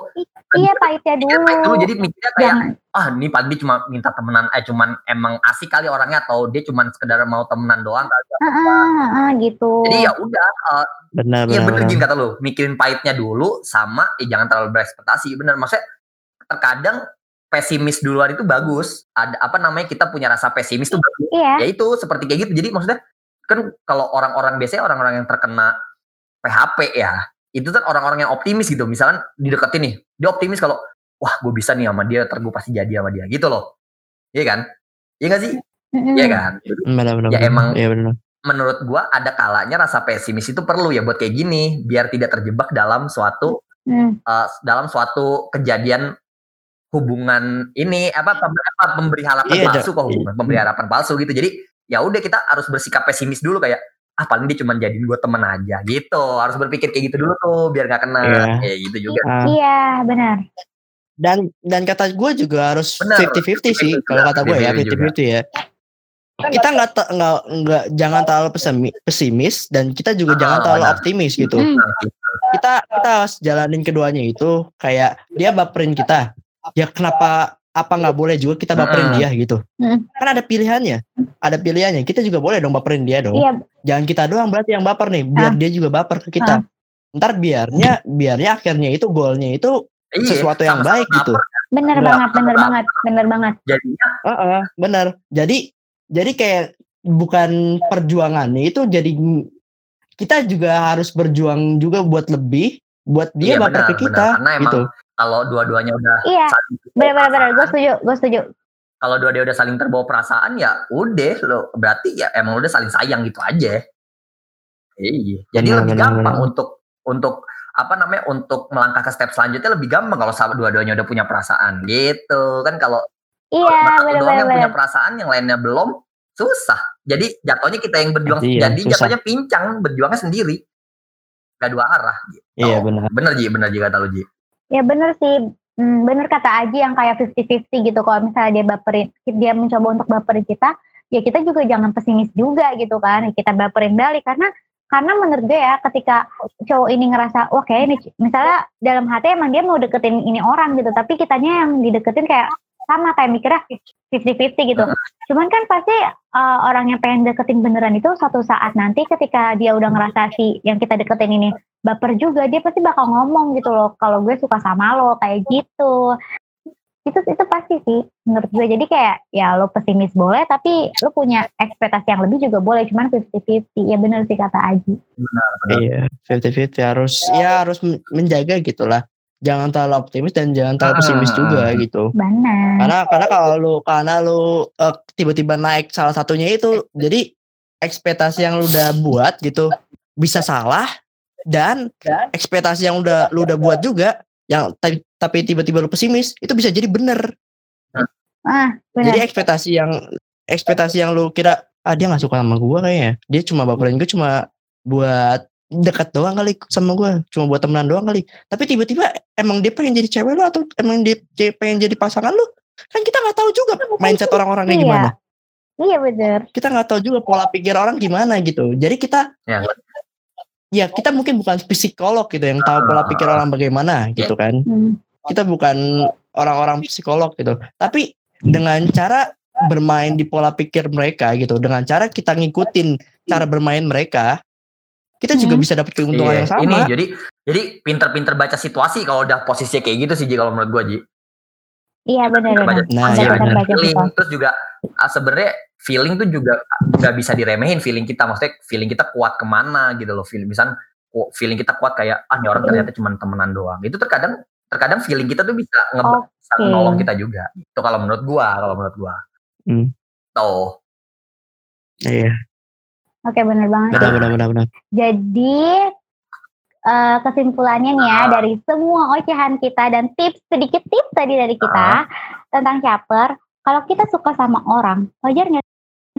Iya pahitnya mikirnya pahit dulu. dulu. Jadi mikirnya kayak jangan. Ah ini pasti cuma minta temenan eh cuman emang asik kali orangnya atau dia cuman sekedar mau temenan doang. Kali. ah, ah, ah, gitu. Jadi ya udah eh, benar Iya benar benar. gini kata lu, mikirin pahitnya dulu sama eh, jangan terlalu berekspektasi. Bener, maksudnya terkadang pesimis duluan itu bagus. Ada apa namanya kita punya rasa pesimis tuh bagus. iya Ya itu seperti kayak gitu. Jadi maksudnya kan kalau orang-orang biasanya orang-orang yang terkena PHP ya, itu kan orang-orang yang optimis gitu. Misalkan dideketin nih, dia optimis kalau wah gue bisa nih sama dia, ntar gue pasti jadi sama dia gitu loh. Iya kan? Iya gak sih? Iya kan? benar benar Ya, benar. emang- iya benar menurut gua ada kalanya rasa pesimis itu perlu ya buat kayak gini biar tidak terjebak dalam suatu Mm. eh, dalam suatu kejadian hubungan ini apa apa, pemberi harapan Iya, palsu kok hubungan pemberi harapan palsu gitu. Jadi ya udah kita harus bersikap pesimis dulu kayak ah paling dia cuma jadiin gue temen aja gitu. Harus berpikir kayak gitu dulu tuh biar gak kena Iya. kayak gitu juga. Ah, iya benar. Dan dan kata gue juga harus Benar, 50-50 sih 50-50 kalau kata gue ya 50-50 juga. 50-50 ya. Kita nggak nggak nggak jangan terlalu pesimi- pesimis dan kita juga Ah, jangan terlalu benar. optimis gitu. Mm. kita kita harus jalanin keduanya itu kayak dia baperin kita ya kenapa apa nggak boleh juga kita baperin dia gitu. Mm. kan ada pilihannya ada pilihannya. Kita juga boleh dong baperin dia dong. Iya. Jangan kita doang berarti yang baper nih biar dia juga baper ke kita. Ntar biarnya biarnya akhirnya itu goalnya itu Iya, sesuatu yang baik gitu. Nggak- banget benar banget benar banget. Jadinya Heeh, benar. Jadi jadi kayak bukan perjuangannya itu jadi kita juga harus berjuang juga buat lebih buat dia Iya, baper benar, ke kita benar. Karena emang gitu. Kalau dua-duanya udah iya saling benar benar benar gue setuju gue setuju kalau dua-dia udah saling terbawa perasaan ya udah lo berarti ya emang udah saling sayang gitu aja. Iya. Jadi Benar, lebih benar, gampang benar. untuk untuk apa namanya untuk melangkah ke step selanjutnya lebih gampang kalau sama dua-duanya udah punya perasaan gitu kan kalau iya kalau benar doang benar yang punya benar perasaan yang lainnya belum susah. Jadi jatuhnya kita yang berjuang Iya, jadi susah. jatuhnya pincang berjuangnya sendiri. Gak dua arah gitu. Iya benar. Bener Ji, bener Ji kata lu Ji. Ya bener sih, hmm, bener kata Aji yang kayak 50-50 gitu. Kalau misalnya dia baperin, dia mencoba untuk baperin kita, ya kita juga jangan pesimis juga gitu kan. Kita baperin balik karena karena menurut gue ya ketika cowok ini ngerasa wah kayak ini misalnya dalam hati emang dia mau deketin ini orang gitu tapi kitanya yang dideketin kayak sama kayak mikirnya 50-50 gitu. Cuman kan pasti uh, orang yang pengen deketin beneran itu suatu saat nanti ketika dia udah ngerasa si yang kita deketin ini baper juga dia pasti bakal ngomong gitu loh kalau gue suka sama lo kayak gitu. Itu itu pasti sih menurut gue. Jadi kayak ya lo pesimis boleh tapi lo punya ekspektasi yang lebih juga boleh cuman 50-50 ya bener sih kata Aji. Benar. Iya, 50-50 harus ya harus men- menjaga gitulah. Jangan terlalu optimis dan jangan terlalu pesimis Ah. juga gitu. benar Karena karena kalau lu karena lu eh, tiba-tiba naik salah satunya itu jadi ekspektasi yang lu udah buat gitu bisa salah dan ekspektasi yang udah lu udah buat juga yang tapi, tapi tiba-tiba lu pesimis itu bisa jadi bener. ah Jadi benar ekspektasi yang ekspektasi yang lu kira ah dia nggak suka sama gua kayaknya. Dia cuma baperin gue cuma buat dekat doang kali sama gua, cuma buat temenan doang kali. Tapi tiba-tiba emang dia pengen jadi cewek lu atau emang dia, dia pengen jadi pasangan lu? Kan kita nggak tahu juga mindset orang-orang kayak Iya. gimana. iya bener Kita nggak tahu juga pola pikir orang gimana gitu. Jadi kita Ya. ya kita mungkin bukan psikolog gitu yang tahu pola pikir orang bagaimana gitu kan. Hmm. kita bukan orang-orang psikolog gitu. Tapi dengan cara bermain di pola pikir mereka gitu, dengan cara kita ngikutin cara bermain mereka, kita juga Hmm. bisa dapat keuntungan Iya, yang sama. Ini jadi jadi pinter-pinter baca situasi kalau udah posisinya kayak gitu sih Ji kalau menurut gua Ji. Iya benar benar. Nah, iya benar baca feeling terus juga ah, sebenarnya feeling tuh juga nggak bisa diremehin feeling kita maksudnya feeling kita kuat ke mana gitu loh feeling misal ku- feeling kita kuat kayak ah ini orang ternyata cuma temenan doang itu terkadang terkadang feeling kita tuh bisa nge bisa Oke. nolong kita juga itu kalau menurut gua kalau menurut gua Hmm. tuh Iya, Oke benar banget. benar benar benar benar. Jadi eh, kesimpulannya nih ya dari semua ocehan kita dan tips sedikit tips tadi dari kita tentang caper. Kalau kita suka sama orang, wajar nggak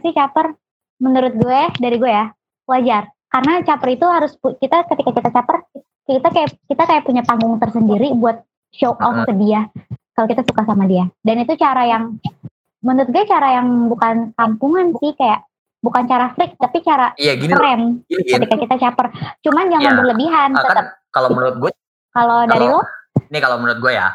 sih caper? Menurut gue, dari gue ya, wajar. Karena caper itu harus kita ketika kita caper, kita kayak kita kayak punya panggung tersendiri buat show off ke dia. Kalau kita suka sama dia. Dan itu cara yang menurut gue cara yang bukan kampungan sih kayak bukan cara freak tapi cara iya gini keren gini, gini. ketika kita caper. Cuman jangan Iya. berlebihan. Ah, Tetap kan kalau menurut gue kalau dari lo, nih kalau menurut gue ya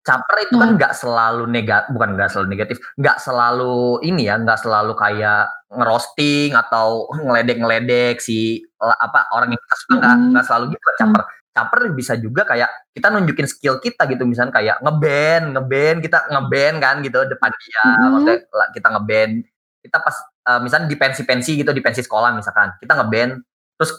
caper itu kan Hmm. nggak selalu negatif bukan nggak selalu negatif nggak selalu ini ya nggak selalu kayak ngerosting atau ngeledek-ngeledek si apa orang yang kita suka nggak nggak selalu gitu kan caper caper bisa juga kayak kita nunjukin skill kita gitu misalnya kayak ngeband ngeband kita ngeband kan gitu depan dia maksudnya la- kita ngeband kita pas eh, misalnya di pensi-pensi gitu di pensi sekolah misalkan kita ngeband terus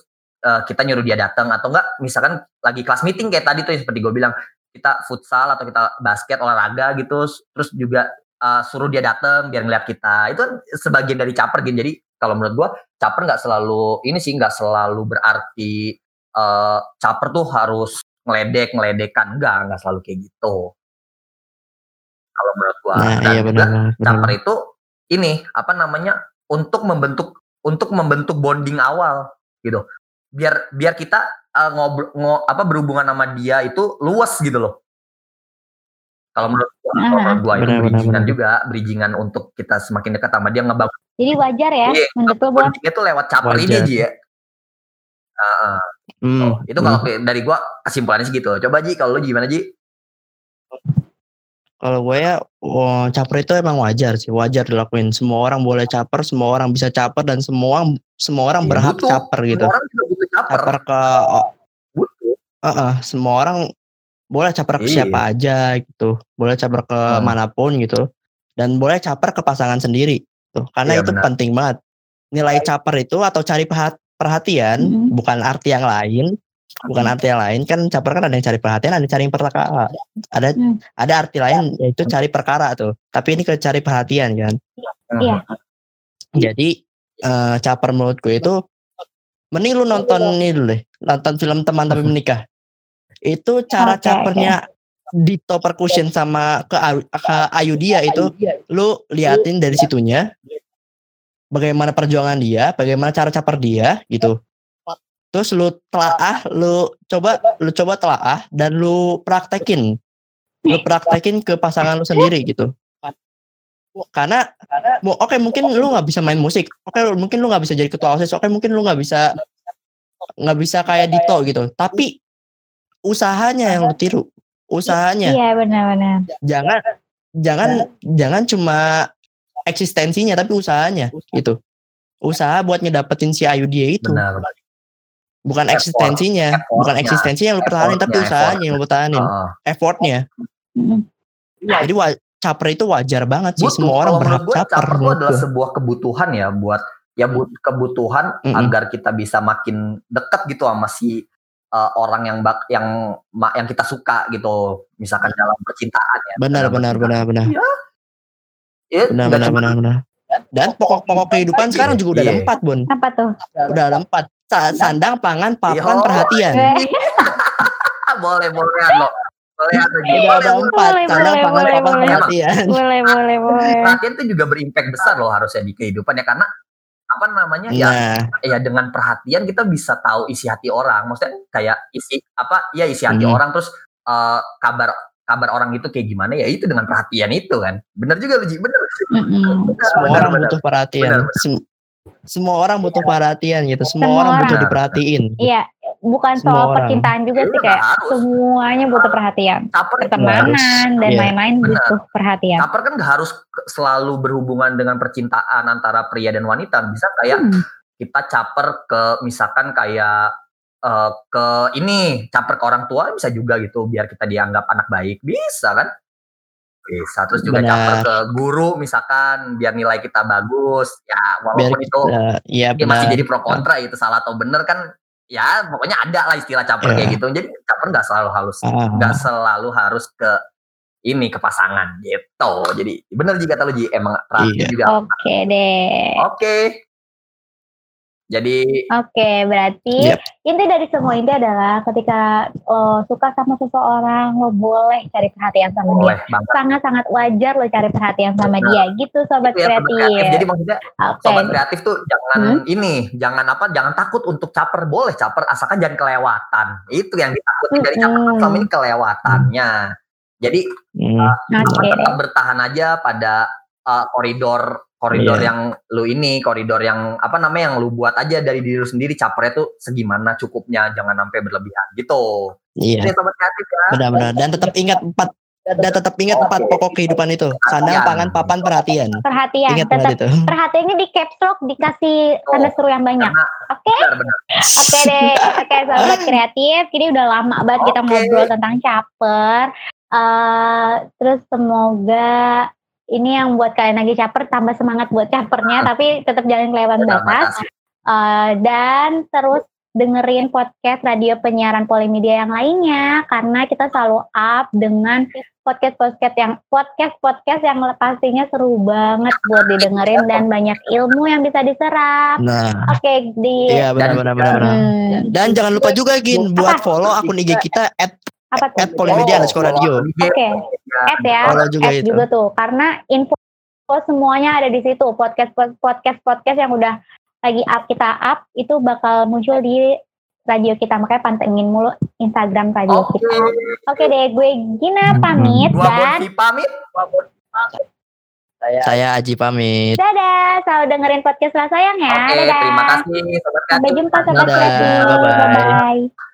eh, kita nyuruh dia datang atau enggak misalkan lagi kelas meeting kayak tadi tuh seperti gue bilang kita futsal atau kita basket olahraga gitu terus juga uh, suruh dia datang biar ngeliat kita itu kan sebagian dari caper gitu jadi kalau menurut gua caper nggak selalu ini sih nggak selalu berarti uh, caper tuh harus ngeledek ngeledekan enggak nggak selalu kayak gitu kalau menurut gua Nah, Dan iya juga benar benar. benar. caper itu ini apa namanya untuk membentuk untuk membentuk bonding awal gitu biar biar kita uh, ngobrol ngo- apa berhubungan sama dia itu luas gitu loh kalau menurut gua, kalau Aha. menurut gua itu bridgingan juga bridgingan untuk kita semakin dekat sama dia ngebangun jadi wajar ya Iya, menurut lo bondingnya tuh lewat caper ini Wajar. Ji ya Heeh, Hmm, tuh. itu hmm. kalau kayak dari gua kesimpulannya segitu coba Ji kalau lu gimana Ji Kalau gue ya, wah, caper itu emang wajar sih, wajar dilakuin. Semua orang boleh caper, semua orang bisa caper dan semua semua orang Ya, berhak butuh. caper gitu. Semua orang juga butuh caper Caper ke, oh, butuh uh-uh, semua orang boleh caper ke Iya. siapa aja gitu, boleh caper ke Hmm. mana pun gitu, dan boleh caper ke pasangan sendiri. Tuh, karena Iya, itu benar. penting banget. Nilai caper itu atau cari perhat- perhatian Mhm. bukan arti yang lain, bukan arti yang lain kan caper kan ada yang cari perhatian, ada yang cari perkara, ada Hmm. ada arti lain yaitu cari perkara tuh. Tapi ini ke cari perhatian kan. Iya. Jadi eh, caper menurutku itu mending lu nonton ini dulu deh, nonton film teman tapi menikah. Itu cara Oke, capernya Dito Percussion sama ke, ke Ayu dia itu lu liatin dari situnya bagaimana perjuangan dia, bagaimana cara caper dia gitu. Terus lu telaah, lu coba lu coba telaah dan lu praktekin. Lu praktekin ke pasangan lu sendiri gitu. Karena oke mungkin lu nggak bisa main musik, oke mungkin lu nggak bisa jadi ketua osis, oke mungkin lu nggak bisa nggak bisa kayak Dito gitu. Tapi usahanya yang lu tiru, usahanya. Iya benar-benar jangan jangan jangan cuma eksistensinya tapi usahanya gitu. Usaha buat ngedapetin si Ayu dia itu. Benar bukan Effort, eksistensinya bukan effortnya, eksistensinya yang lu pertahanin tapi usahanya yang lu pertahanin. Heeh. effortnya. Mm-mm. jadi wa- caper itu wajar banget sih. Butuh. semua orang berhak caper caper itu adalah sebuah kebutuhan ya buat ya but, kebutuhan Mm-mm. agar kita bisa makin dekat gitu sama si uh, orang yang bak yang ma- yang kita suka gitu. Misalkan dalam percintaan ya. Benar dalam benar percintaan. benar benar. Ya, benar benar cuma- benar benar. Dan pokok-pokok kehidupan sekarang juga udah ada Iya. empat bun. Apa tuh? Udah ada empat sandang pangan papan Iya. perhatian boleh boleh lo boleh ada gitu empat boleh, sandang pangan boleh, papan boleh. perhatian boleh boleh boleh perhatian tuh juga berimpact besar loh harusnya di kehidupan ya karena apa namanya ya nah ya dengan perhatian kita bisa tahu isi hati orang maksudnya kayak isi apa ya isi hati Mhm. orang terus eh, kabar kabar orang itu kayak gimana ya itu dengan perhatian itu kan bener juga lu Ji bener Mm-mm. Bener, semua bener, orang bener. butuh perhatian Benar, benar. Sem- semua orang butuh perhatian gitu semua, Semua orang butuh diperhatiin iya bukan Semua soal orang. percintaan juga Iya, sih kayak harus. semuanya butuh perhatian. Pertemanan dan Iya. lain-lain Benar. butuh perhatian. caper kan nggak harus selalu berhubungan dengan percintaan antara pria dan wanita. Bisa kayak Hmm. kita caper ke misalkan kayak eh, ke ini caper ke orang tua bisa juga gitu biar kita dianggap anak baik bisa kan bisa terus juga Benar. caper ke guru misalkan biar nilai kita bagus ya biar walaupun itu kita iya ya masih benar jadi pro kontra itu salah atau bener kan ya pokoknya ada lah istilah caper Iya. kayak gitu jadi caper nggak selalu harus Ah. nggak selalu harus ke ini ke pasangan gitu jadi bener juga kalau Ji emang perhatian Iya. juga Oke deh. oke jadi Oke, berarti Yep. inti dari semua ini adalah ketika lo suka sama seseorang, lo boleh cari perhatian sama dia. boleh banget Sangat-sangat wajar lo cari perhatian sama Benar. dia. Gitu sobat ya, sobat kreatif. Jadi maksudnya Oke. sobat kreatif tuh jangan Hmm? ini, jangan apa, jangan takut untuk caper. Boleh caper asalkan jangan kelewatan. Itu yang ditakutin dari caper Mm-mm. selama ini kelewatannya. Jadi Hmm. Oke deh. tetap bertahan aja pada uh, koridor koridor Iya. yang lu ini, koridor yang apa namanya yang lu buat aja dari diri lu sendiri. Capernya tuh segimana cukupnya, jangan sampai berlebihan gitu. iya sobat kreatif ya. benar-benar dan tetap ingat empat dan tetap ingat empat pokok kehidupan itu sandang pangan papan perhatian Perhatian. ingat banget Tetap itu perhatiannya di caps lock dikasih tanda seru yang banyak. Oke. benar-benar Oke deh, oke sahabat kreatif. Ini udah lama banget kita Oke. ngobrol tentang caper. Eh, terus semoga ini yang buat kalian lagi caper tambah semangat buat capernya, tapi tetap jangan kelewatan Terima batas. Eh, dan terus dengerin podcast radio penyiaran Polimedia yang lainnya karena kita selalu up dengan podcast podcast yang podcast podcast yang pastinya seru banget buat didengerin dan banyak ilmu yang bisa diserap. nah. Oke di iya benar-benar benar-benar Hmm, dan jangan lupa juga Gin buat follow akun IG kita at apa tuh? at Polimedia underscore radio Oke, add ya, follow juga itu juga tuh, karena info semuanya ada di situ. Podcast podcast podcast yang udah lagi up kita up itu bakal muncul di radio kita makanya pantengin mulu Instagram radio Oke. kita. Oke deh, gue Gina pamit Dua dan pamit. saya Aji pamit dadah. Selalu dengerin podcast lah sayang ya. Oke, dadah. terima kasih sobat Sampai jumpa sobat Dadah, kreatif. bye-bye. Bye bye.